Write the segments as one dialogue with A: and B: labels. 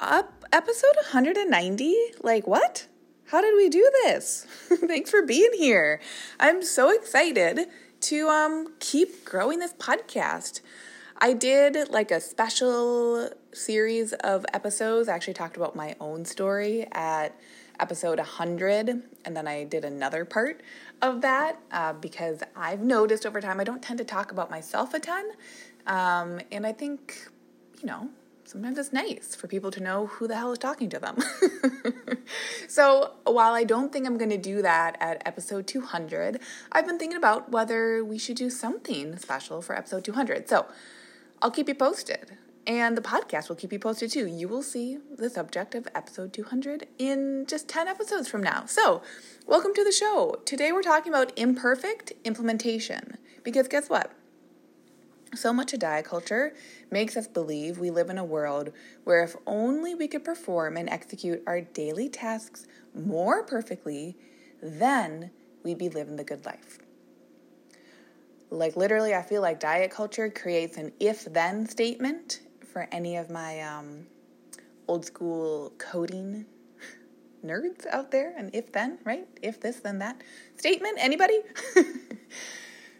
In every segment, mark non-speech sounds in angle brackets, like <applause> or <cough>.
A: Up episode 190? Like what? How did we do this? <laughs> Thanks for being here. I'm so excited to um keep growing this podcast. I did like a special series of episodes. I actually talked about my own story at episode 100, and then I did another part of that uh, because I've noticed over time I don't tend to talk about myself a ton. Um, and I think, you know, sometimes it's nice for people to know who the hell is talking to them. <laughs> so while I don't think I'm going to do that at episode 200, I've been thinking about whether we should do something special for episode 200. So I'll keep you posted. And the podcast will keep you posted too. You will see the subject of episode 200 in just 10 episodes from now. So, welcome to the show. Today we're talking about imperfect implementation. Because guess what? So much of diet culture makes us believe we live in a world where if only we could perform and execute our daily tasks more perfectly, then we'd be living the good life. Like, literally, I feel like diet culture creates an if then statement for any of my um, old school coding nerds out there. An if then, right? If this, then that statement. Anybody? <laughs>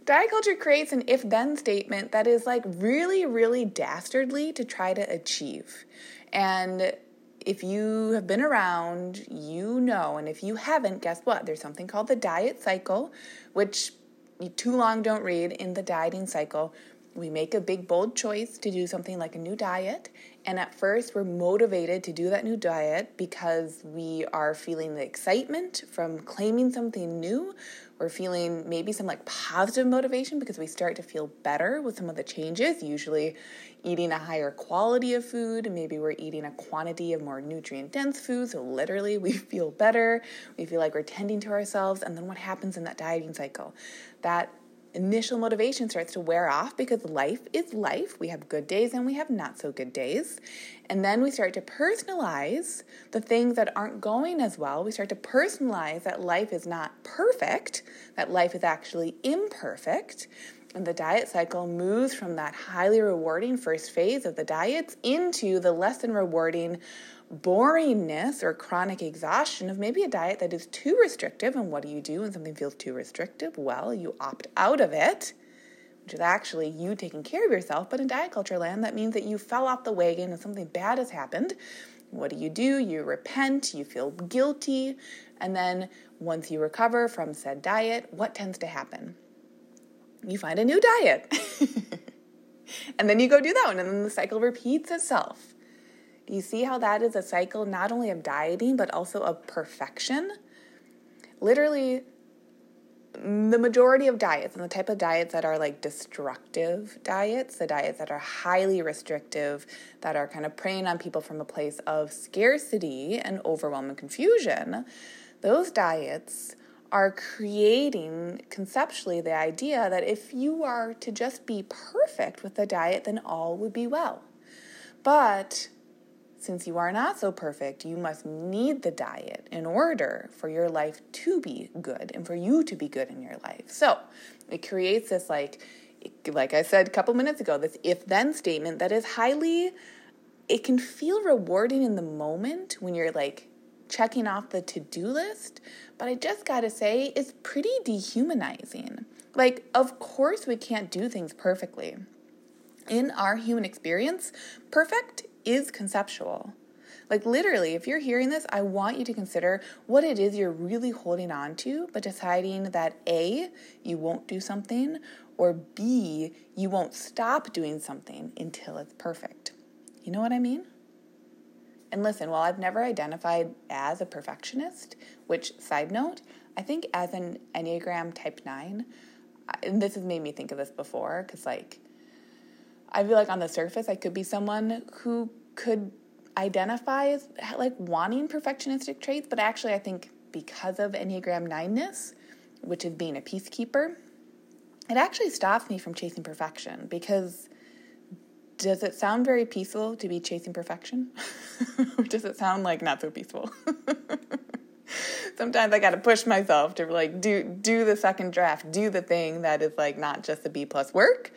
A: Diet culture creates an if then statement that is like really, really dastardly to try to achieve. And if you have been around, you know. And if you haven't, guess what? There's something called the diet cycle, which you too long don't read. In the dieting cycle, we make a big, bold choice to do something like a new diet. And at first, we're motivated to do that new diet because we are feeling the excitement from claiming something new. We're feeling maybe some like positive motivation because we start to feel better with some of the changes, usually eating a higher quality of food. Maybe we're eating a quantity of more nutrient dense food. So, literally, we feel better. We feel like we're tending to ourselves. And then what happens in that dieting cycle? That initial motivation starts to wear off because life is life. We have good days and we have not so good days. And then we start to personalize the things that aren't going as well. We start to personalize that life is not perfect, that life is actually imperfect. And the diet cycle moves from that highly rewarding first phase of the diets into the less than rewarding boringness or chronic exhaustion of maybe a diet that is too restrictive. And what do you do when something feels too restrictive? Well, you opt out of it, which is actually you taking care of yourself. But in diet culture land, that means that you fell off the wagon and something bad has happened. What do you do? You repent, you feel guilty, and then once you recover from said diet, what tends to happen? You find a new diet. <laughs> and then you go do that one, and then the cycle repeats itself. You see how that is a cycle not only of dieting, but also of perfection? Literally, the majority of diets and the type of diets that are like destructive diets, the diets that are highly restrictive, that are kind of preying on people from a place of scarcity and overwhelming confusion, those diets are creating conceptually the idea that if you are to just be perfect with the diet, then all would be well. But since you are not so perfect, you must need the diet in order for your life to be good and for you to be good in your life. So it creates this, like, like I said a couple minutes ago, this if then statement that is highly, it can feel rewarding in the moment when you're like checking off the to do list, but I just gotta say, it's pretty dehumanizing. Like, of course, we can't do things perfectly. In our human experience, perfect is conceptual. Like, literally, if you're hearing this, I want you to consider what it is you're really holding on to, but deciding that A, you won't do something, or B, you won't stop doing something until it's perfect. You know what I mean? And listen, while I've never identified as a perfectionist, which, side note, I think as an Enneagram type 9, and this has made me think of this before, because, like, I feel like on the surface, I could be someone who could identify as like wanting perfectionistic traits, but actually, I think because of Enneagram 9ness, which is being a peacekeeper, it actually stops me from chasing perfection because does it sound very peaceful to be chasing perfection? or <laughs> does it sound like not so peaceful? <laughs> Sometimes I got to push myself to like do do the second draft, do the thing that is like not just the B plus work.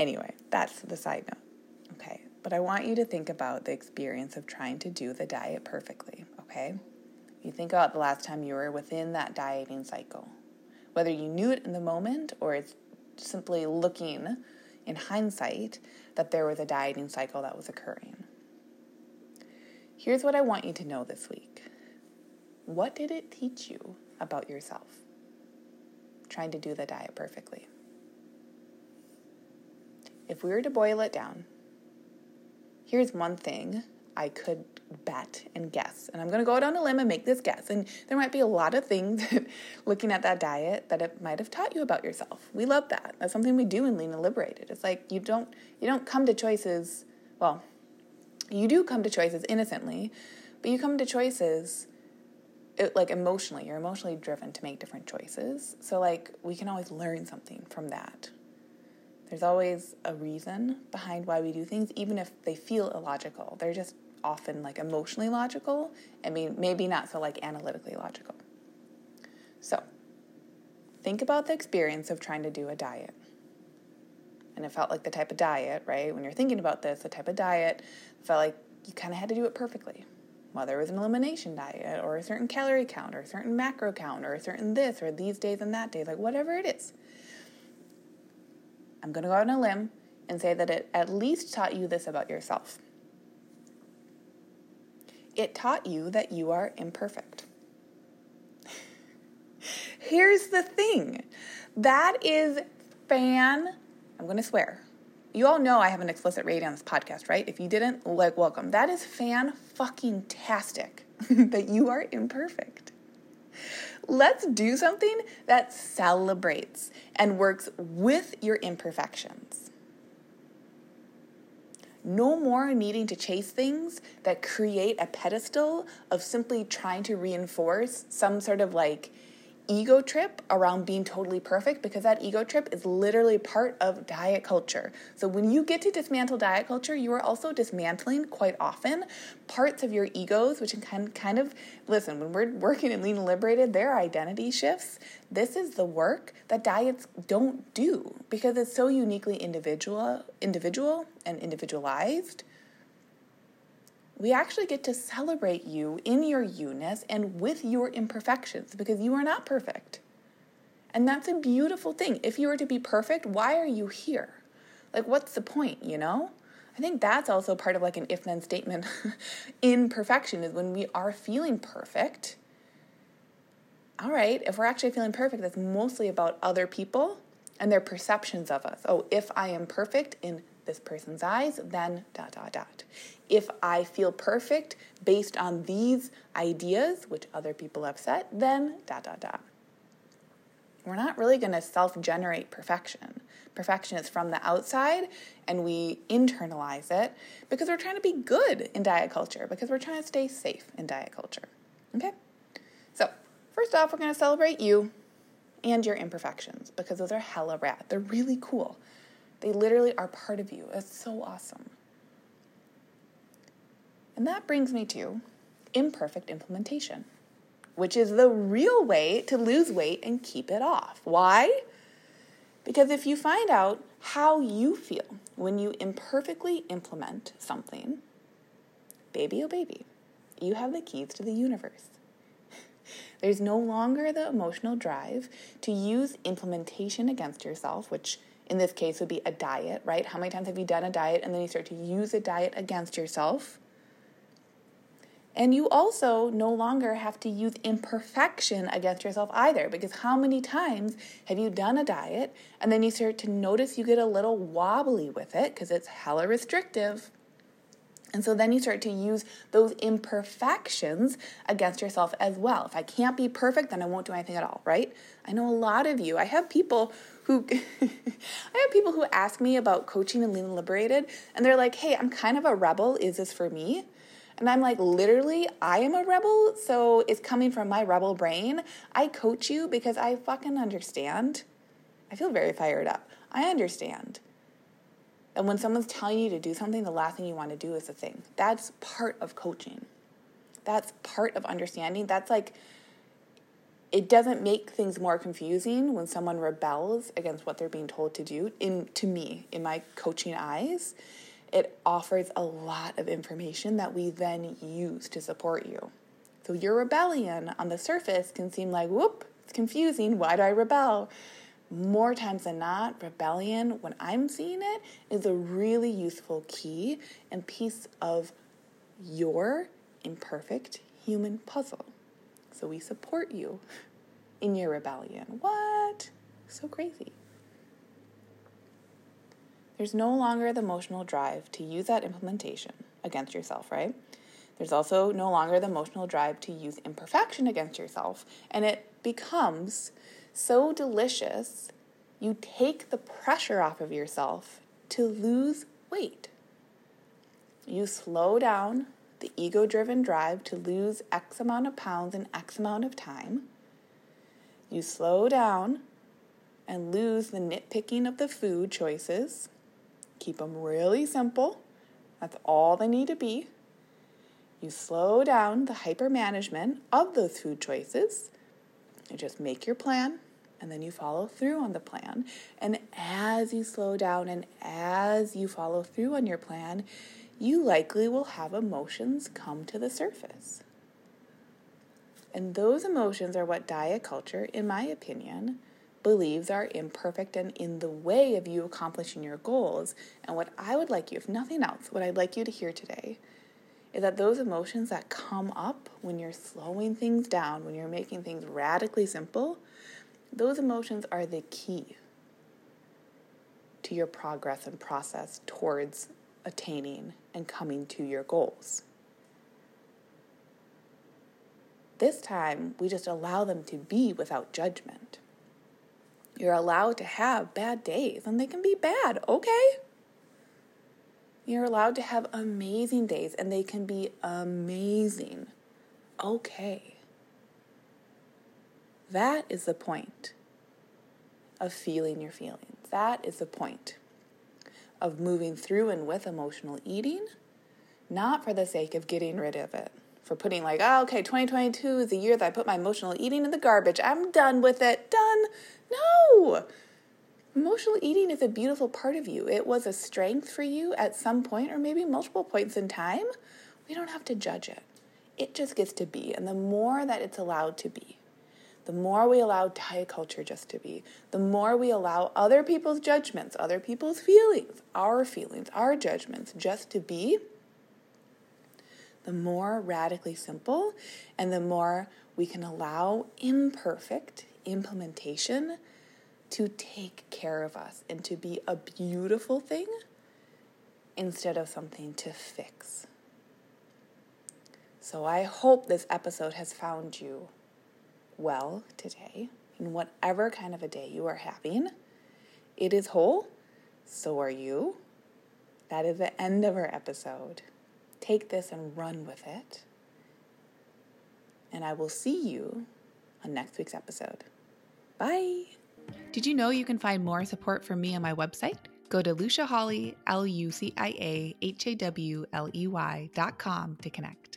A: Anyway, that's the side note. Okay, but I want you to think about the experience of trying to do the diet perfectly, okay? You think about the last time you were within that dieting cycle. Whether you knew it in the moment or it's simply looking in hindsight that there was a dieting cycle that was occurring. Here's what I want you to know this week. What did it teach you about yourself? Trying to do the diet perfectly. If we were to boil it down, here's one thing I could bet and guess. And I'm going to go on a limb and make this guess. And there might be a lot of things <laughs> looking at that diet that it might have taught you about yourself. We love that. That's something we do in Lean and Liberated. It's like you don't you don't come to choices, well, you do come to choices innocently, but you come to choices it, like emotionally. You're emotionally driven to make different choices. So like we can always learn something from that. There's always a reason behind why we do things, even if they feel illogical. They're just often like emotionally logical and maybe not so like analytically logical. So, think about the experience of trying to do a diet. And it felt like the type of diet, right? When you're thinking about this, the type of diet felt like you kind of had to do it perfectly. Whether it was an elimination diet or a certain calorie count or a certain macro count or a certain this or these days and that day, like whatever it is. I'm going to go on a limb and say that it at least taught you this about yourself. It taught you that you are imperfect. <laughs> Here's the thing that is fan, I'm going to swear. You all know I have an explicit rating on this podcast, right? If you didn't, like, welcome. That is fan fucking tastic <laughs> that you are imperfect. Let's do something that celebrates and works with your imperfections. No more needing to chase things that create a pedestal of simply trying to reinforce some sort of like ego trip around being totally perfect because that ego trip is literally part of diet culture. So when you get to dismantle diet culture, you are also dismantling quite often parts of your egos, which can kind of listen, when we're working in lean and liberated, their identity shifts. This is the work that diets don't do because it's so uniquely individual individual and individualized we actually get to celebrate you in your you-ness and with your imperfections because you are not perfect. And that's a beautiful thing. If you were to be perfect, why are you here? Like, what's the point, you know? I think that's also part of like an if then statement <laughs> in perfection is when we are feeling perfect. All right, if we're actually feeling perfect, that's mostly about other people and their perceptions of us. Oh, if I am perfect in this person's eyes, then dot, dot, dot. If I feel perfect based on these ideas, which other people have set, then dot, dot, dot. We're not really going to self generate perfection. Perfection is from the outside, and we internalize it because we're trying to be good in diet culture, because we're trying to stay safe in diet culture. Okay? So, first off, we're going to celebrate you and your imperfections because those are hella rad. They're really cool. They literally are part of you. It's so awesome. And that brings me to imperfect implementation, which is the real way to lose weight and keep it off. Why? Because if you find out how you feel when you imperfectly implement something, baby oh baby, you have the keys to the universe. <laughs> There's no longer the emotional drive to use implementation against yourself, which in this case would be a diet, right? How many times have you done a diet and then you start to use a diet against yourself? And you also no longer have to use imperfection against yourself either, because how many times have you done a diet and then you start to notice you get a little wobbly with it because it's hella restrictive? And so then you start to use those imperfections against yourself as well. If I can't be perfect, then I won't do anything at all, right? I know a lot of you. I have people who <laughs> I have people who ask me about coaching and lean liberated and they're like, "Hey, I'm kind of a rebel. Is this for me?" And I'm like, literally, I am a rebel, so it's coming from my rebel brain. I coach you because I fucking understand. I feel very fired up. I understand. And when someone's telling you to do something, the last thing you want to do is the thing. That's part of coaching. That's part of understanding. That's like, it doesn't make things more confusing when someone rebels against what they're being told to do. In to me, in my coaching eyes, it offers a lot of information that we then use to support you. So your rebellion on the surface can seem like, whoop, it's confusing. Why do I rebel? More times than not, rebellion, when I'm seeing it, is a really useful key and piece of your imperfect human puzzle. So we support you in your rebellion. What? So crazy. There's no longer the emotional drive to use that implementation against yourself, right? There's also no longer the emotional drive to use imperfection against yourself. And it becomes so delicious, you take the pressure off of yourself to lose weight. You slow down the ego driven drive to lose X amount of pounds in X amount of time. You slow down and lose the nitpicking of the food choices. Keep them really simple. That's all they need to be. You slow down the hyper management of those food choices. You just make your plan and then you follow through on the plan. And as you slow down and as you follow through on your plan, you likely will have emotions come to the surface. And those emotions are what diet culture, in my opinion, believes are imperfect and in the way of you accomplishing your goals. And what I would like you, if nothing else, what I'd like you to hear today is that those emotions that come up when you're slowing things down, when you're making things radically simple, those emotions are the key to your progress and process towards attaining and coming to your goals. This time, we just allow them to be without judgment. You're allowed to have bad days, and they can be bad, okay? You're allowed to have amazing days, and they can be amazing, okay? That is the point of feeling your feelings. That is the point of moving through and with emotional eating, not for the sake of getting rid of it for putting like, oh, okay, 2022 is the year that I put my emotional eating in the garbage. I'm done with it. Done. No. Emotional eating is a beautiful part of you. It was a strength for you at some point or maybe multiple points in time. We don't have to judge it. It just gets to be. And the more that it's allowed to be, the more we allow diet culture just to be, the more we allow other people's judgments, other people's feelings, our feelings, our judgments just to be, the more radically simple and the more we can allow imperfect implementation to take care of us and to be a beautiful thing instead of something to fix. So I hope this episode has found you well today in whatever kind of a day you are having. It is whole, so are you. That is the end of our episode take this and run with it. And I will see you on next week's episode. Bye.
B: Did you know you can find more support from me on my website? Go to Lucia Hawley, L U C I A H A W L E Y dot com to connect.